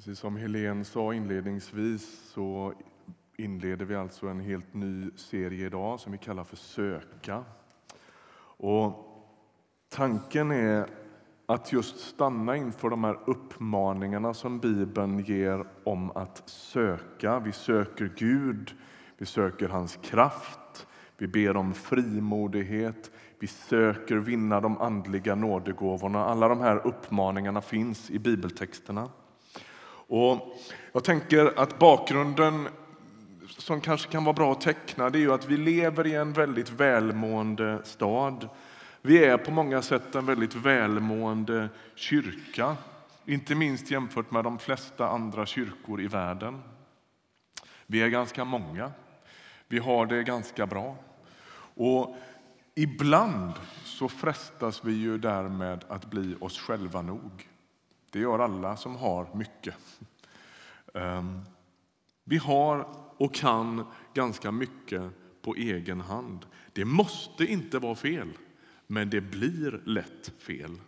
Precis som Helene sa inledningsvis så inleder vi alltså en helt ny serie idag som vi kallar för Söka. Och tanken är att just stanna inför de här uppmaningarna som Bibeln ger om att söka. Vi söker Gud, vi söker hans kraft, vi ber om frimodighet, vi söker vinna de andliga nådegåvorna. Alla de här uppmaningarna finns i bibeltexterna. Och jag tänker att bakgrunden som kanske kan vara bra att teckna det är ju att vi lever i en väldigt välmående stad. Vi är på många sätt en väldigt välmående kyrka, inte minst jämfört med de flesta andra kyrkor i världen. Vi är ganska många. Vi har det ganska bra. Och ibland så frestas vi ju därmed att bli oss själva nog. Det gör alla som har mycket. Ehm, vi har och kan ganska mycket på egen hand. Det måste inte vara fel, men det blir lätt fel.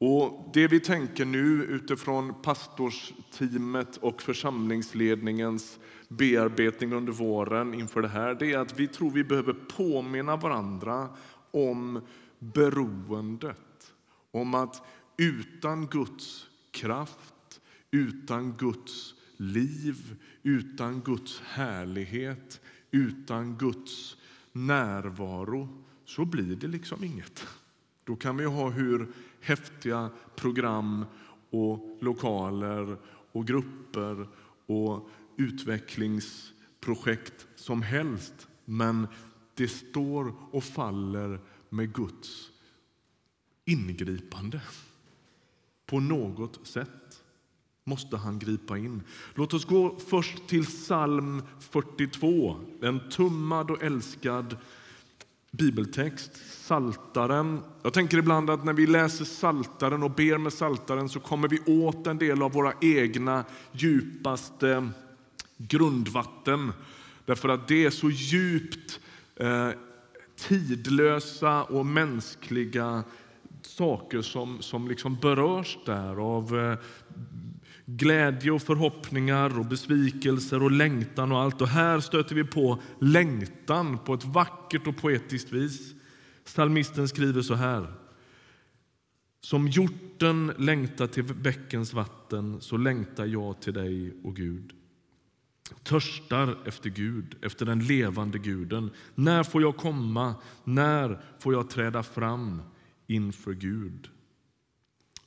Och Det vi tänker nu utifrån pastorsteamet och församlingsledningens bearbetning under våren inför det här, det är att vi tror vi behöver påminna varandra om beroendet. Om att utan Guds kraft, utan Guds liv, utan Guds härlighet, utan Guds närvaro så blir det liksom inget. Då kan vi ha hur häftiga program och lokaler och grupper och utvecklingsprojekt som helst. Men det står och faller med Guds ingripande. På något sätt måste han gripa in. Låt oss gå först till psalm 42, en tummad och älskad bibeltext, Saltaren. Jag tänker ibland att när vi läser Saltaren och ber med Saltaren så kommer vi åt en del av våra egna djupaste grundvatten. Därför att det är så djupt eh, tidlösa och mänskliga saker som, som liksom berörs där av eh, glädje och förhoppningar och besvikelser och längtan och allt. Och här stöter vi på längtan på ett vackert och poetiskt vis. Psalmisten skriver så här. Som hjorten längtar till bäckens vatten så längtar jag till dig, och Gud. Törstar efter Gud, efter den levande guden. När får jag komma? När får jag träda fram inför Gud?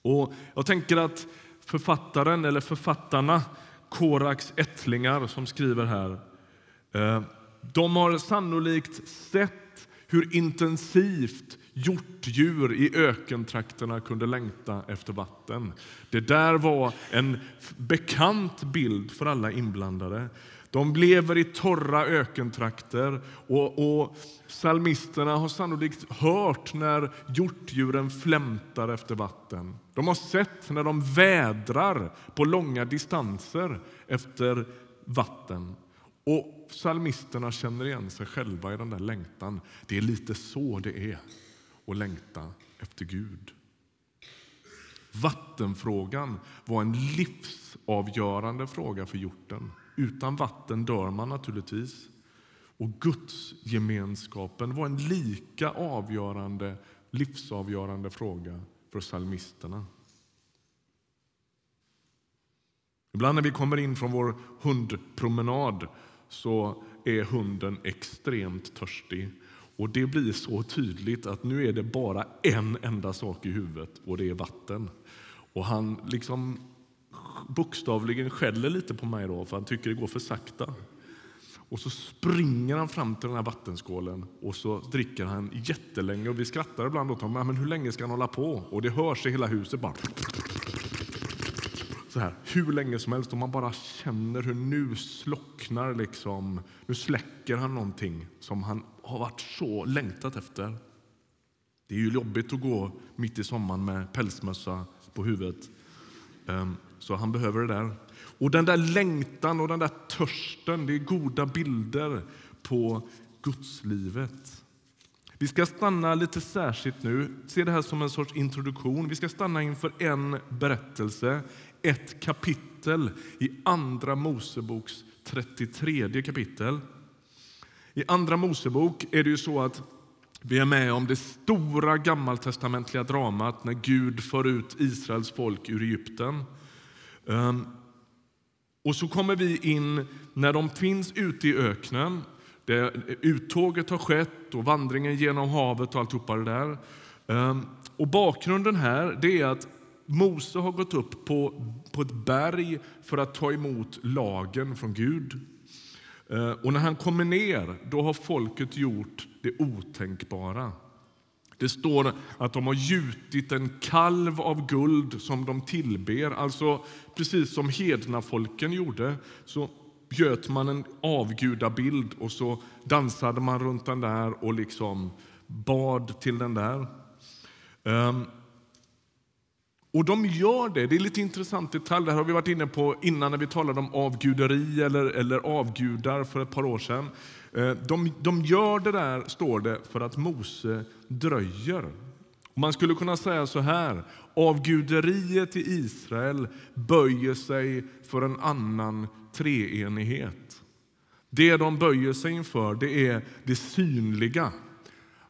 Och Jag tänker att författaren, eller författarna, Koraks ättlingar som skriver här, eh, de har sannolikt sett hur intensivt hjortdjur i ökentrakterna kunde längta efter vatten. Det där var en bekant bild för alla inblandade. De lever i torra ökentrakter och, och psalmisterna har sannolikt hört när hjortdjuren flämtar efter vatten. De har sett när de vädrar på långa distanser efter vatten. Och psalmisterna känner igen sig själva i den där längtan. Det är lite så det är att längta efter Gud. Vattenfrågan var en livsavgörande fråga för hjorten. Utan vatten dör man naturligtvis. Och Guds gemenskapen var en lika avgörande, livsavgörande fråga för psalmisterna. Ibland när vi kommer in från vår hundpromenad så är hunden extremt törstig. Och Det blir så tydligt att nu är det bara en enda sak i huvudet och det är vatten. Och Han liksom bokstavligen skäller lite på mig då för han tycker det går för sakta. Och så springer han fram till den här vattenskålen och så dricker han jättelänge. Och vi skrattar ibland åt honom. Men hur länge ska han hålla på? Och det hörs i hela huset bara. Så här, hur länge som helst. Och man bara känner hur nu slocknar liksom. Nu släcker han någonting som han har varit så längtat efter. Det är ju jobbigt att gå mitt i sommaren med pälsmössa på huvudet. Ehm, så han behöver det där. Och den där längtan och den där törsten, det är goda bilder på gudslivet. Vi ska stanna lite särskilt nu, se det här som en sorts introduktion. Vi ska stanna inför en berättelse, ett kapitel i Andra Moseboks 33 kapitel. I Andra Mosebok är det ju så att vi är med om det stora gammaltestamentliga dramat när Gud för ut Israels folk ur Egypten. Ehm, och så kommer vi in när de finns ute i öknen. Det, eh, uttåget har skett och vandringen genom havet och alltihopa det där. Ehm, och bakgrunden här det är att Mose har gått upp på, på ett berg för att ta emot lagen från Gud. Ehm, och när han kommer ner då har folket gjort det otänkbara. Det står att de har gjutit en kalv av guld som de tillber. Alltså precis som hednafolken gjorde så göt man en avgudabild och så dansade man runt den där och liksom bad till den där. Ehm, och de gör det. Det är lite intressant detalj. Det här har vi varit inne på innan när vi talade om avguderi eller, eller avgudar för ett par år sedan. Eh, de, de gör det där, står det, för att Mose dröjer. Man skulle kunna säga så här. Avguderiet i Israel böjer sig för en annan treenighet. Det de böjer sig inför det är det synliga.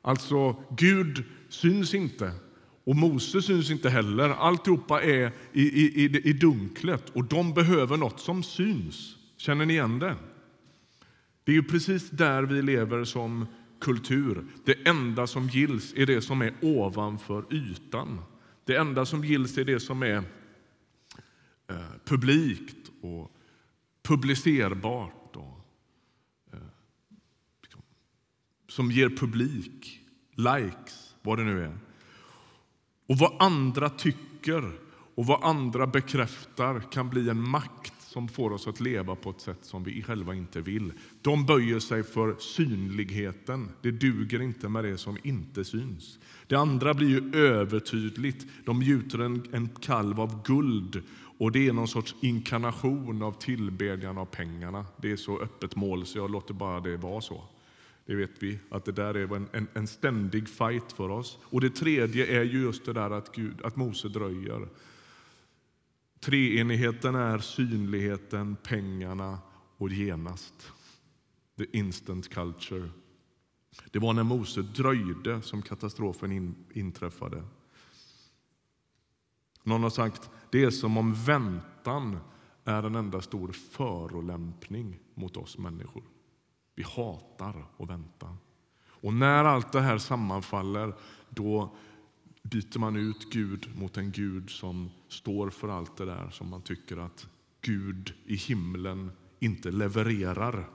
Alltså, Gud syns inte. Och Mose syns inte heller. Alltihopa är i, i, i, i dunklet och de behöver något som syns. Känner ni igen det? Det är ju precis där vi lever som kultur. Det enda som gills är det som är ovanför ytan. Det enda som gills är det som är eh, publikt och publicerbart och eh, liksom, som ger publik, likes, vad det nu är. Och vad andra tycker och vad andra bekräftar kan bli en makt som får oss att leva på ett sätt som vi själva inte vill. De böjer sig för synligheten. Det duger inte med det som inte syns. Det andra blir ju övertydligt. De gjuter en, en kalv av guld och det är någon sorts inkarnation av tillbedjan av pengarna. Det är så öppet mål så jag låter bara det vara så. Det vet vi, att det där är en, en, en ständig fight för oss. Och det tredje är just det där att, Gud, att Mose dröjer. Treenigheten är synligheten, pengarna och genast. The instant culture. Det var när Mose dröjde som katastrofen in, inträffade. Någon har sagt det är som om väntan är en enda stor förolämpning mot oss människor. Vi hatar att vänta. Och när allt det här sammanfaller, då byter man ut Gud mot en Gud som står för allt det där som man tycker att Gud i himlen inte levererar.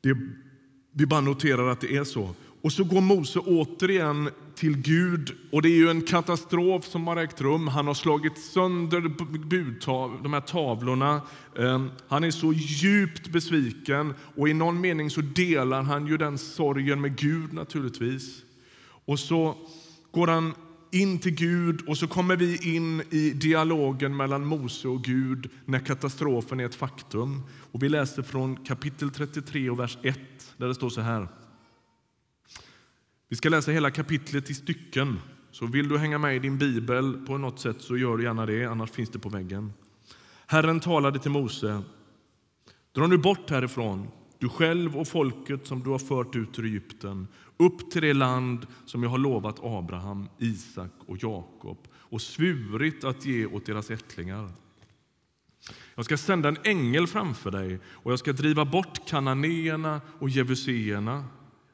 Det, vi bara noterar att det är så. Och så går Mose återigen till Gud och det är ju en katastrof som har ägt rum. Han har slagit sönder budtav, de här tavlorna. Ehm, han är så djupt besviken och i någon mening så delar han ju den sorgen med Gud naturligtvis. Och så går han in till Gud och så kommer vi in i dialogen mellan Mose och Gud när katastrofen är ett faktum. Och vi läser från kapitel 33 och vers 1 där det står så här. Vi ska läsa hela kapitlet i stycken. Så vill du hänga med i din bibel på något sätt så gör du gärna det, annars finns det på väggen. Herren talade till Mose. Dra nu bort härifrån, du själv och folket som du har fört ut ur Egypten, upp till det land som jag har lovat Abraham, Isak och Jakob och svurit att ge åt deras ättlingar. Jag ska sända en ängel framför dig och jag ska driva bort kananéerna och jevuséerna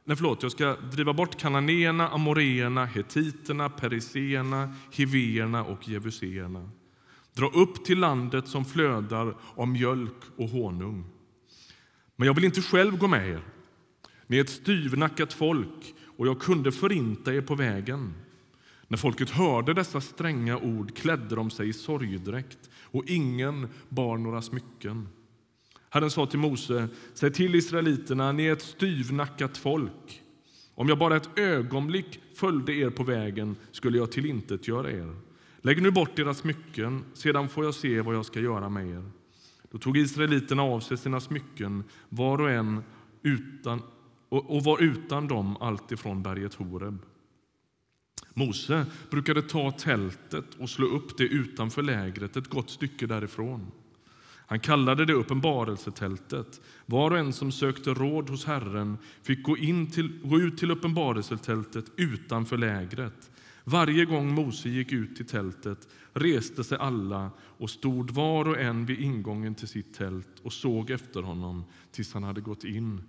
Nej, förlåt, jag ska driva bort kananéerna, amoreerna, hetiterna, periséerna, hivéerna och jevuséerna. Dra upp till landet som flödar av mjölk och honung. Men jag vill inte själv gå med er. Ni är ett styvnackat folk och jag kunde förinta er på vägen. När folket hörde dessa stränga ord klädde de sig i sorgdräkt och ingen bar några smycken. Herren sa till Mose, säg till israeliterna, ni är ett styvnackat folk. Om jag bara ett ögonblick följde er på vägen skulle jag tillintetgöra er. Lägg nu bort era smycken, sedan får jag se vad jag ska göra med er. Då tog israeliterna av sig sina smycken, var och en utan och, och var utan dem alltifrån berget Horeb. Mose brukade ta tältet och slå upp det utanför lägret ett gott stycke därifrån. Han kallade det uppenbarelsetältet. Var och en som sökte råd hos Herren fick gå, in till, gå ut till uppenbarelsetältet utanför lägret. Varje gång Mose gick ut till tältet reste sig alla och stod var och en vid ingången till sitt tält och såg efter honom tills han hade gått in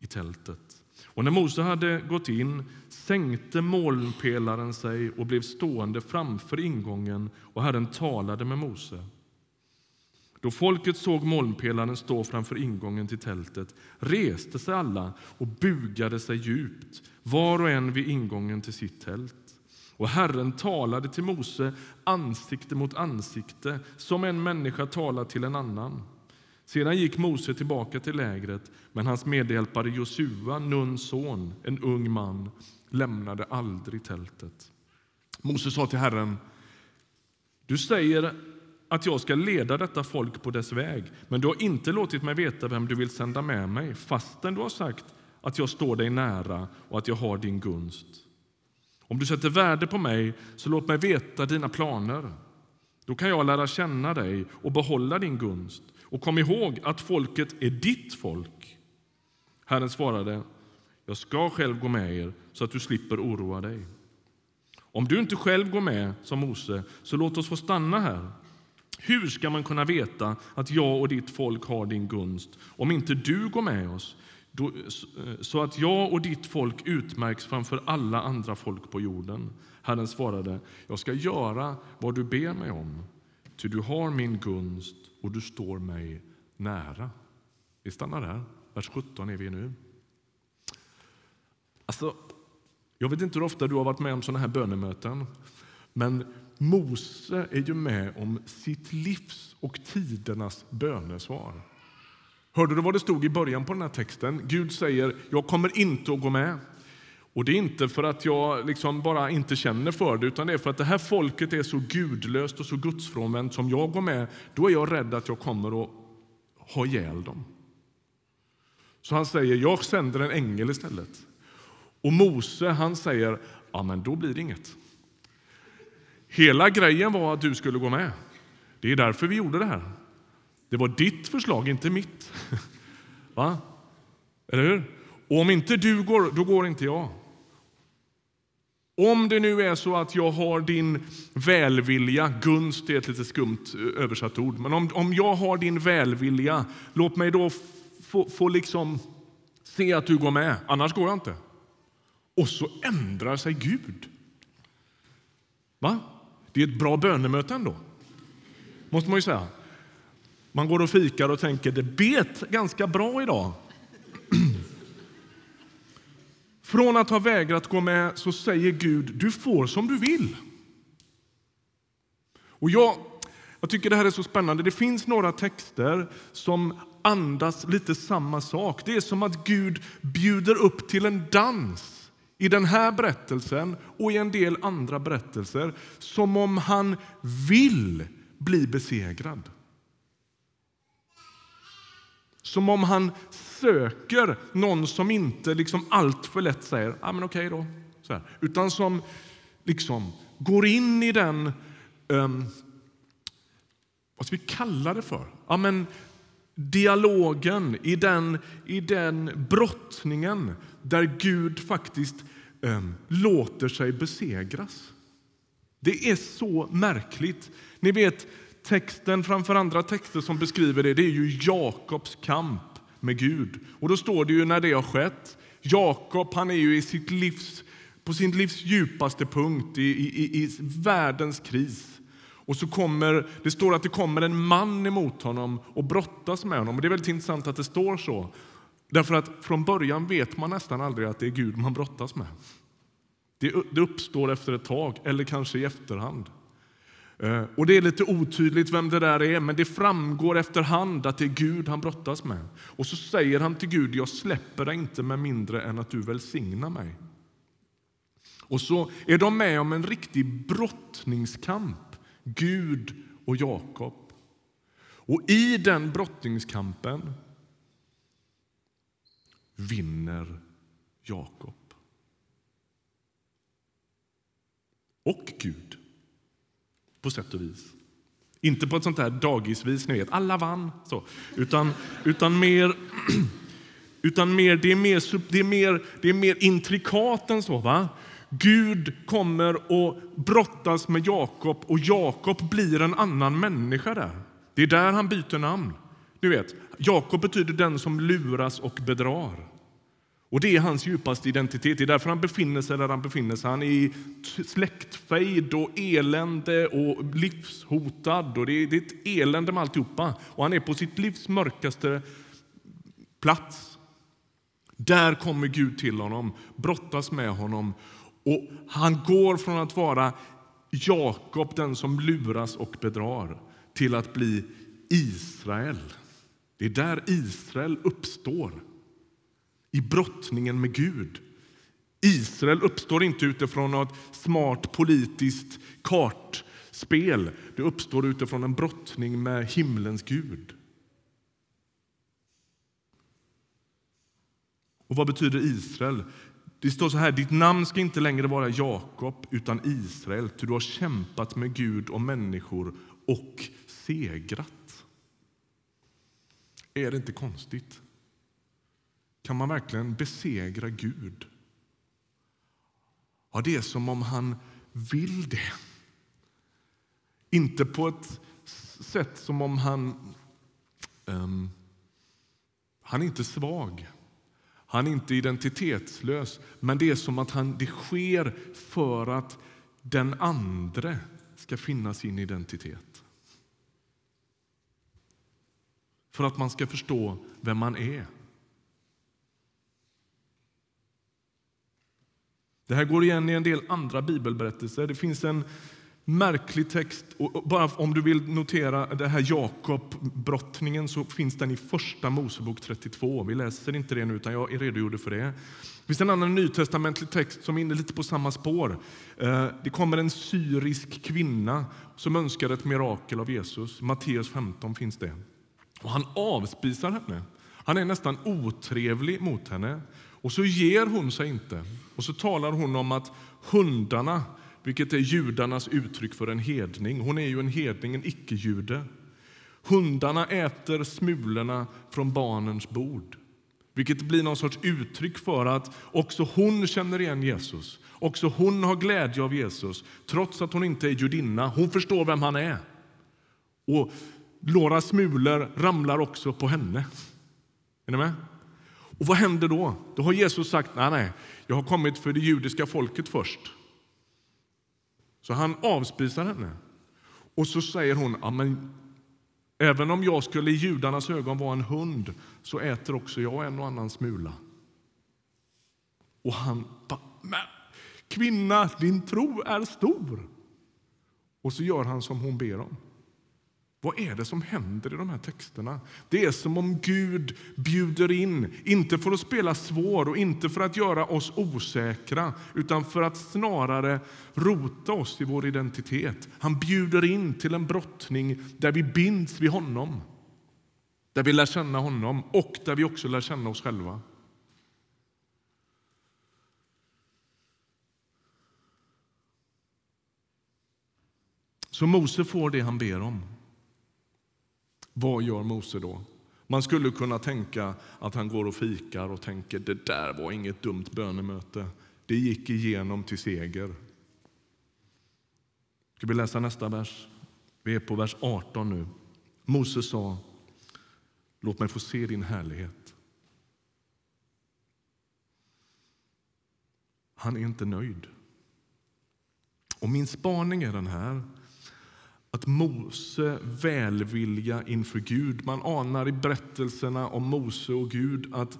i tältet. Och när Mose hade gått in sänkte molnpelaren sig och blev stående framför ingången och Herren talade med Mose. Då folket såg molnpelaren stå framför ingången till tältet reste sig alla och bugade sig djupt, var och en vid ingången till sitt tält. Och Herren talade till Mose ansikte mot ansikte, som en människa talar till en annan. Sedan gick Mose tillbaka till lägret, men hans medhjälpare Josua, Nuns son, en ung man, lämnade aldrig tältet. Mose sa till Herren, du säger att jag ska leda detta folk på dess väg, men du har inte låtit mig veta vem du vill sända med mig, fastän du har sagt att jag står dig nära och att jag har din gunst. Om du sätter värde på mig, så låt mig veta dina planer. Då kan jag lära känna dig och behålla din gunst. Och kom ihåg att folket är ditt folk. Herren svarade, jag ska själv gå med er så att du slipper oroa dig. Om du inte själv går med, sa Mose, så låt oss få stanna här. Hur ska man kunna veta att jag och ditt folk har din gunst om inte du går med oss eh, så att jag och ditt folk utmärks framför alla andra folk på jorden? Herren svarade, jag ska göra vad du ber mig om, ty du har min gunst och du står mig nära. Vi stannar där. Vers 17 är vi nu. Alltså, jag vet inte hur ofta du har varit med om såna här bönemöten, men Mose är ju med om sitt livs och tidernas bönesvar. Hörde du vad det stod i början på den här texten? Gud säger, jag kommer inte att gå med. Och Det är inte för att jag liksom bara inte känner för det, utan det är för att det här folket är så gudlöst och så gudsfrånvänt som jag går med. Då är jag rädd att jag kommer att ha ihjäl dem. Så han säger, jag sänder en ängel istället. Och Mose han säger, ja men då blir det inget. Hela grejen var att du skulle gå med. Det är därför vi gjorde det här. Det var ditt förslag, inte mitt. Va? Eller hur? Och om inte du går, då går inte jag. Om det nu är så att jag har din välvilja, gunst är ett lite skumt eh, översatt ord, men om, om jag har din välvilja, låt mig då få, få liksom se att du går med, annars går jag inte. Och så ändrar sig Gud. Va? Det är ett bra bönemöte ändå, måste man ju säga. Man går och fikar och tänker det bet ganska bra idag. Från att ha vägrat gå med så säger Gud, du får som du vill. Och jag, jag tycker det här är så spännande. Det finns några texter som andas lite samma sak. Det är som att Gud bjuder upp till en dans i den här berättelsen och i en del andra berättelser som om han vill bli besegrad. Som om han söker någon som inte liksom allt för lätt säger ah, men okej då. Så här. Utan som liksom går in i den, um, vad ska vi kalla det för? Ja, men dialogen, i den, i den brottningen där Gud faktiskt um, låter sig besegras. Det är så märkligt. Ni vet, texten framför andra texter som beskriver det, det är ju Jakobs kamp med Gud. Och då står det ju när det har skett. Jakob han är ju i sitt livs, på sin livs djupaste punkt, i, i, i världens kris. Och så kommer, Det står att det kommer en man emot honom och brottas med honom. Och det är väldigt intressant att det står så. Därför att från början vet man nästan aldrig att det är Gud man brottas med. Det, uppstår efter ett tag, eller kanske i efterhand. Eh, och Det är lite otydligt vem det där är, men det framgår efterhand att det är Gud han brottas med. Och så säger han till Gud, jag släpper dig inte med mindre än att du välsignar mig. Och så är de med om en riktig brottningskamp, Gud och Jakob. Och i den brottningskampen vinner Jakob. Och Gud, på sätt och vis. Inte på ett sånt här dagisvis, ni vet, alla vann. Så. Utan, utan mer... Utan mer, det, är mer, det, är mer, det är mer intrikat än så. Va? Gud kommer och brottas med Jakob och Jakob blir en annan människa där. Det är där han byter namn. Du vet, Jakob betyder den som luras och bedrar. Och Det är hans djupaste identitet. Det är därför han befinner sig där han befinner sig. Han är i släktfejd och elände och livshotad. Och det är, det är ett elände med alltihopa. Och han är på sitt livs mörkaste plats. Där kommer Gud till honom, brottas med honom och han går från att vara Jakob, den som luras och bedrar, till att bli Israel. Det är där Israel uppstår, i brottningen med Gud. Israel uppstår inte utifrån något smart politiskt kartspel. Det uppstår utifrån en brottning med himlens Gud. Och vad betyder Israel? Det står så här, ditt namn ska inte längre vara Jakob utan Israel, ty du har kämpat med Gud och människor och segrat. Är det inte konstigt? Kan man verkligen besegra Gud? Ja, det är som om han vill det. Inte på ett sätt som om han... Um, han är inte svag. Han är inte identitetslös, men det är som att han, det sker för att den andre ska finna sin identitet. För att man ska förstå vem man är. Det här går igen i en del andra bibelberättelser. Det finns en märklig text. Och bara om du vill notera det här Jakob-brottningen så finns den i Första Mosebok 32. Vi läser inte det nu, utan jag redogjorde för det. Det finns en annan nytestamentlig text som är inne lite på samma spår. Eh, det kommer en syrisk kvinna som önskar ett mirakel av Jesus. Matteus 15 finns det. Och han avspisar henne. Han är nästan otrevlig mot henne. Och så ger hon sig inte. Och så talar hon om att hundarna vilket är judarnas uttryck för en hedning. Hon är ju en hedning, en icke-jude. Hundarna äter smulorna från barnens bord. Vilket blir någon sorts uttryck för att också hon känner igen Jesus. Också hon har glädje av Jesus, trots att hon inte är judinna. Hon förstår vem han är. Och några smulor ramlar också på henne. Är ni med? Och vad händer då? Då har Jesus sagt, nej, nej, jag har kommit för det judiska folket först. Så han avspisar henne. Och så säger hon, ja, men även om jag skulle i judarnas ögon vara en hund så äter också jag en och annan smula. Och han bara, men kvinna, din tro är stor. Och så gör han som hon ber om. Vad är det som händer i de här texterna? Det är som om Gud bjuder in, inte för att spela svår och inte för att göra oss osäkra utan för att snarare rota oss i vår identitet. Han bjuder in till en brottning där vi binds vid honom, där vi lär känna honom och där vi också lär känna oss själva. Så Mose får det han ber om. Vad gör Mose då? Man skulle kunna tänka att han går och fikar och tänker det där var inget dumt bönemöte. Det gick igenom till seger. Ska vi läsa nästa vers? Vi är på vers 18 nu. Mose sa, låt mig få se din härlighet. Han är inte nöjd. Och min spaning är den här att Mose välvilja inför Gud. Man anar i berättelserna om Mose och Gud att,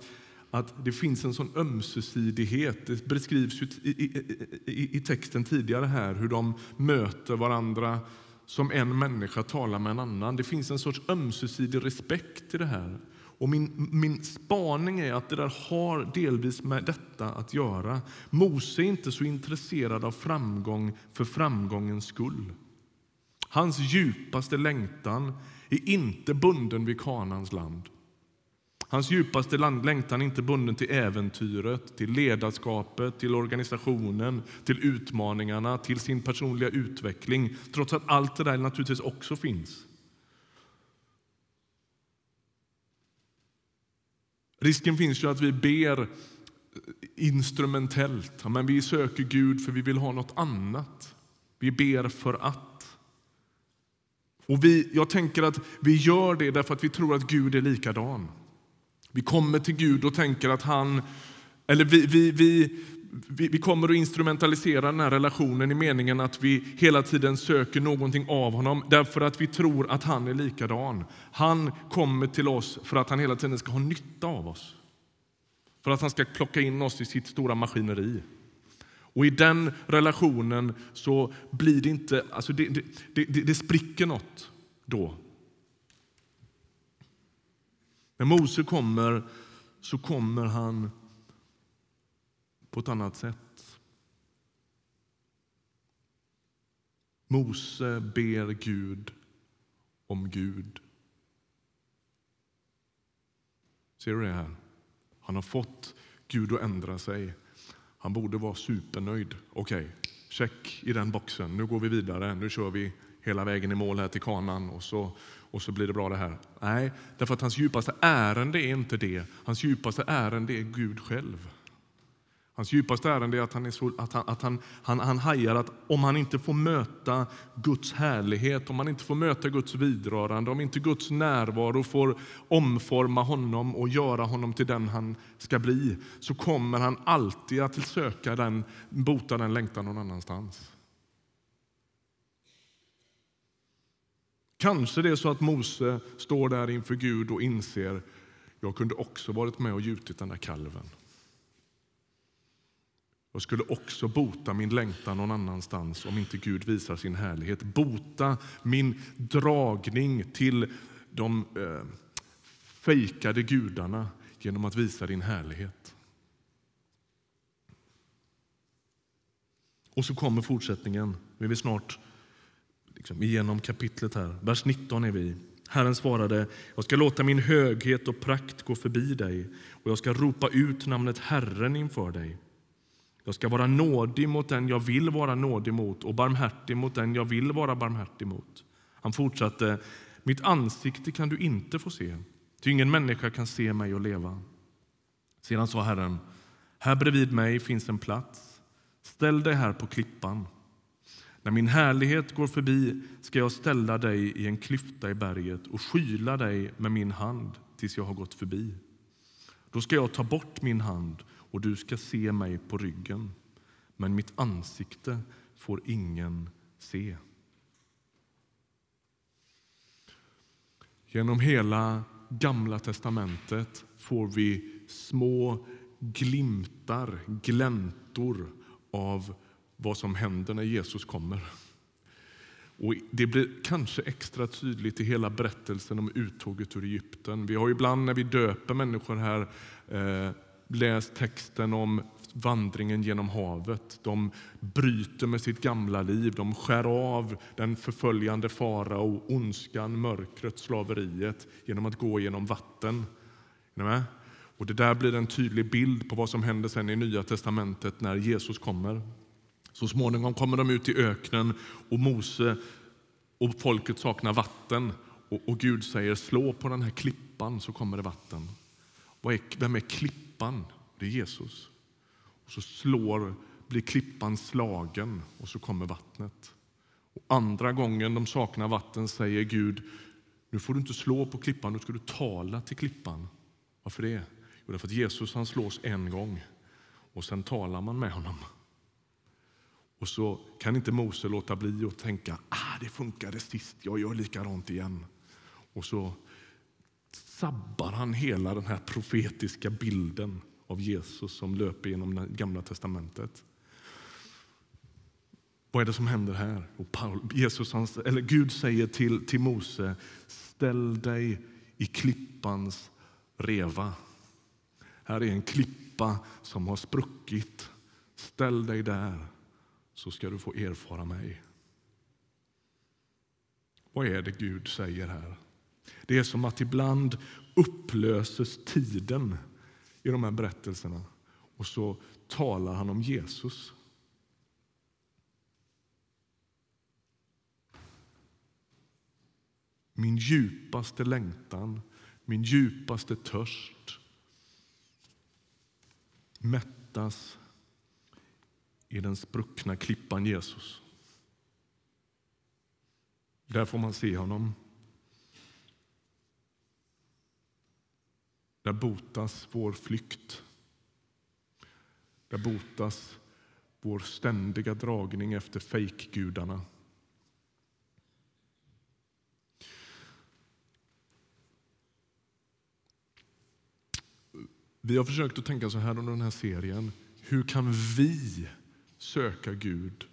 att det finns en sån ömsesidighet. Det beskrivs i, i, i, i texten tidigare här hur de möter varandra som en människa talar med en annan. Det finns en sorts ömsesidig respekt i det här. Och min, min spaning är att det där har delvis med detta att göra. Mose är inte så intresserad av framgång för framgångens skull. Hans djupaste längtan är inte bunden vid Kanans land. Hans djupaste längtan är inte bunden till äventyret, till ledarskapet, till organisationen, till utmaningarna, till sin personliga utveckling, trots att allt det där naturligtvis också finns. Risken finns ju att vi ber instrumentellt. Men vi söker Gud för vi vill ha något annat. Vi ber för att. Och vi, jag tänker att vi gör det därför att vi tror att Gud är likadan. Vi kommer till Gud och tänker att han... Eller vi, vi, vi, vi, vi kommer att instrumentalisera den här relationen i meningen att vi hela tiden söker någonting av honom därför att vi tror att han är likadan. Han kommer till oss för att han hela tiden ska ha nytta av oss. För att han ska plocka in oss i sitt stora maskineri. Och i den relationen så blir det inte... Alltså det, det, det, det spricker något då. När Mose kommer så kommer han på ett annat sätt. Mose ber Gud om Gud. Ser du det här? Han har fått Gud att ändra sig. Han borde vara supernöjd. Okej, okay, check i den boxen. Nu går vi vidare. Nu kör vi hela vägen i mål här till kanan och så, och så blir det bra det här. Nej, därför att hans djupaste ärende är inte det. Hans djupaste ärende är Gud själv. Hans djupaste ärende är att han, är så, att han, att han, han, han hajar att om han inte får möta Guds härlighet, om han inte får möta Guds vidrörande, om inte Guds närvaro får omforma honom och göra honom till den han ska bli, så kommer han alltid att söka den, bota den längtan någon annanstans. Kanske det är så att Mose står där inför Gud och inser jag kunde också varit med och gjutit den där kalven. Jag skulle också bota min längtan någon annanstans om inte Gud visar sin härlighet. Bota min dragning till de eh, fejkade gudarna genom att visa din härlighet. Och så kommer fortsättningen. Vi är snart liksom, igenom kapitlet här. Vers 19 är vi. Herren svarade, jag ska låta min höghet och prakt gå förbi dig och jag ska ropa ut namnet Herren inför dig. Jag ska vara nådig mot den jag vill vara nådig mot och barmhärtig mot den jag vill vara barmhärtig mot. Han fortsatte, mitt ansikte kan du inte få se, ty ingen människa kan se mig och leva. Sedan sa Herren, här bredvid mig finns en plats. Ställ dig här på klippan. När min härlighet går förbi ska jag ställa dig i en klyfta i berget och skyla dig med min hand tills jag har gått förbi. Då ska jag ta bort min hand och du ska se mig på ryggen, men mitt ansikte får ingen se. Genom hela Gamla testamentet får vi små glimtar, gläntor av vad som händer när Jesus kommer. Och det blir kanske extra tydligt i hela berättelsen om uttåget ur Egypten. Vi har ibland när vi döper människor här eh, Läs texten om vandringen genom havet. De bryter med sitt gamla liv, de skär av den förföljande farao, ondskan, mörkret, slaveriet genom att gå genom vatten. Och Det där blir en tydlig bild på vad som händer sen i Nya testamentet när Jesus kommer. Så småningom kommer de ut i öknen och Mose och folket saknar vatten. Och, och Gud säger slå på den här klippan så kommer det vatten. Vem är klippan? Klippan, det är Jesus. Och så slår, blir klippan slagen och så kommer vattnet. Och andra gången de saknar vatten säger Gud, nu får du inte slå på klippan, nu ska du tala till klippan. Varför det? Jo, därför att Jesus han slås en gång och sen talar man med honom. Och så kan inte Mose låta bli att tänka, ah, det funkade sist, jag gör likadant igen. Och så sabbar han hela den här profetiska bilden av Jesus som löper genom det Gamla testamentet. Vad är det som händer här? Och Paul, Jesus, eller Gud säger till, till Mose, ställ dig i klippans reva. Här är en klippa som har spruckit. Ställ dig där så ska du få erfara mig. Vad är det Gud säger här? Det är som att ibland upplöses tiden i de här berättelserna och så talar han om Jesus. Min djupaste längtan, min djupaste törst mättas i den spruckna klippan Jesus. Där får man se honom. Där botas vår flykt. Där botas vår ständiga dragning efter fejkgudarna. Vi har försökt att tänka så här under den här serien. Hur kan vi söka Gud?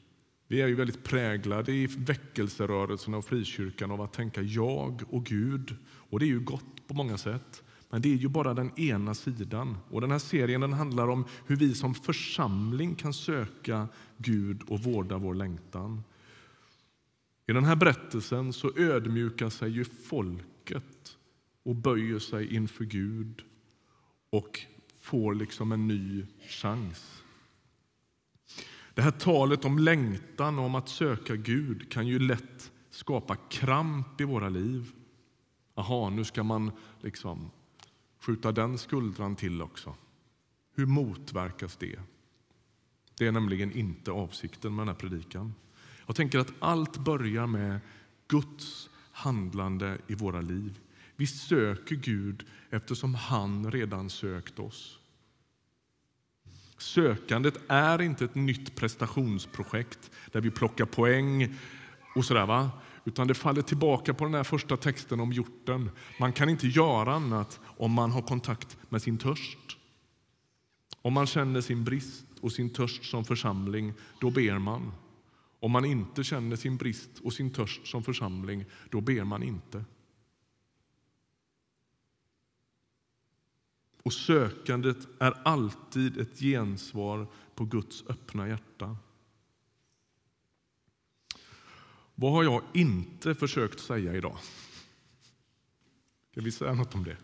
Vi är ju väldigt präglade i väckelserörelsen och frikyrkan av att tänka jag och Gud. Och det är ju gott på många sätt. Men det är ju bara den ena sidan. Och Den här serien den handlar om hur vi som församling kan söka Gud och vårda vår längtan. I den här berättelsen så ödmjukar sig ju folket och böjer sig inför Gud och får liksom en ny chans. Det här talet om längtan och om att söka Gud kan ju lätt skapa kramp i våra liv. Aha, nu ska man liksom skjuta den skuldran till också. Hur motverkas det? Det är nämligen inte avsikten med den här predikan. Jag tänker att allt börjar med Guds handlande i våra liv. Vi söker Gud eftersom han redan sökt oss. Sökandet är inte ett nytt prestationsprojekt där vi plockar poäng och sådär. Va? Utan det faller tillbaka på den här första texten om hjorten. Man kan inte göra annat om man har kontakt med sin törst. Om man känner sin brist och sin törst som församling, då ber man. Om man inte känner sin brist och sin törst som församling, då ber man inte. Och sökandet är alltid ett gensvar på Guds öppna hjärta. Vad har jag inte försökt säga idag? Ska vi säga något om det?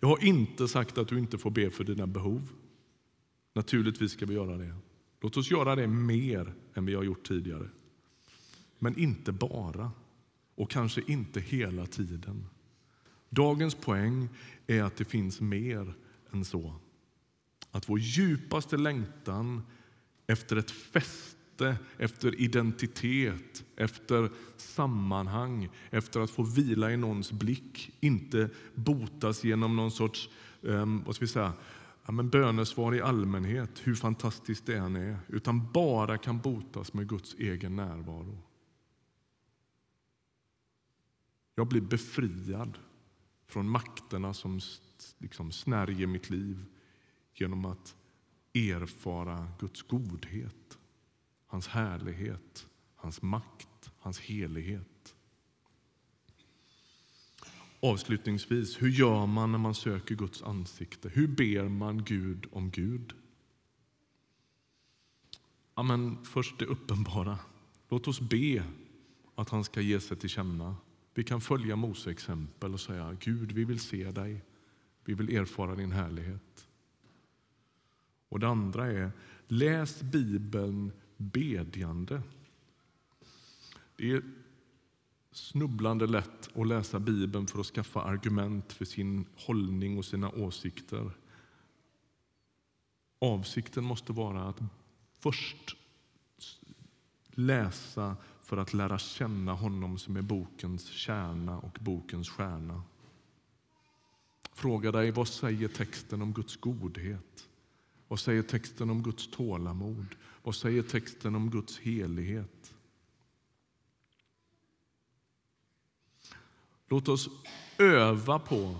Jag har inte sagt att du inte får be för dina behov. Naturligtvis ska vi göra det. Låt oss göra det mer än vi har gjort tidigare. Men inte bara, och kanske inte hela tiden. Dagens poäng är att det finns mer än så. Att vår djupaste längtan efter ett fäste, efter identitet, efter sammanhang, efter att få vila i någons blick inte botas genom någon sorts um, vad ska vi säga, ja, men bönesvar i allmänhet, hur fantastiskt det än är, utan bara kan botas med Guds egen närvaro. Jag blir befriad från makterna som liksom snärjer mitt liv genom att erfara Guds godhet, hans härlighet, hans makt, hans helighet. Avslutningsvis, hur gör man när man söker Guds ansikte? Hur ber man Gud om Gud? Ja, men först det uppenbara. Låt oss be att han ska ge sig till känna. Vi kan följa Mose exempel och säga Gud, vi vill se dig. Vi vill erfara din härlighet. Och Det andra är läs Bibeln bedjande. Det är snubblande lätt att läsa Bibeln för att skaffa argument för sin hållning och sina åsikter. Avsikten måste vara att först läsa för att lära känna honom som är bokens kärna och bokens stjärna. Fråga dig vad säger texten om Guds godhet? Vad säger texten om Guds tålamod? Vad säger texten om Guds helighet? Låt oss öva på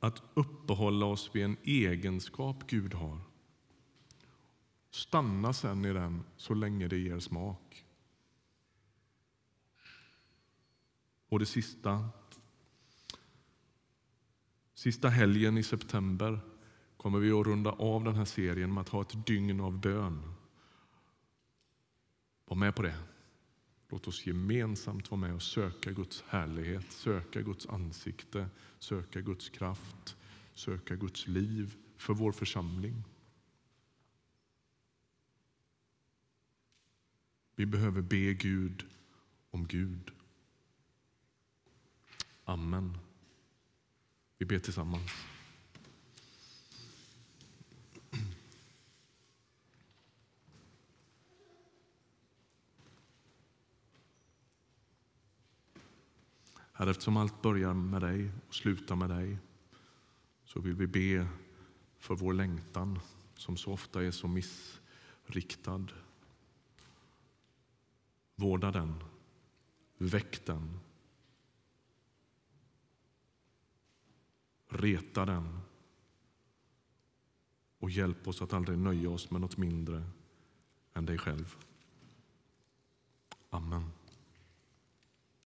att uppehålla oss vid en egenskap Gud har. Stanna sen i den så länge det ger smak. Och det sista Sista helgen i september kommer vi att runda av den här serien med att ha ett dygn av bön. Var med på det. Låt oss gemensamt vara med och söka Guds härlighet, söka Guds ansikte, söka Guds kraft, söka Guds liv för vår församling. Vi behöver be Gud om Gud. Amen. Vi ber tillsammans. Herre, eftersom allt börjar med dig och slutar med dig så vill vi be för vår längtan som så ofta är så missriktad. Vårda den, väck den. Reta den och hjälp oss att aldrig nöja oss med något mindre än dig själv. Amen.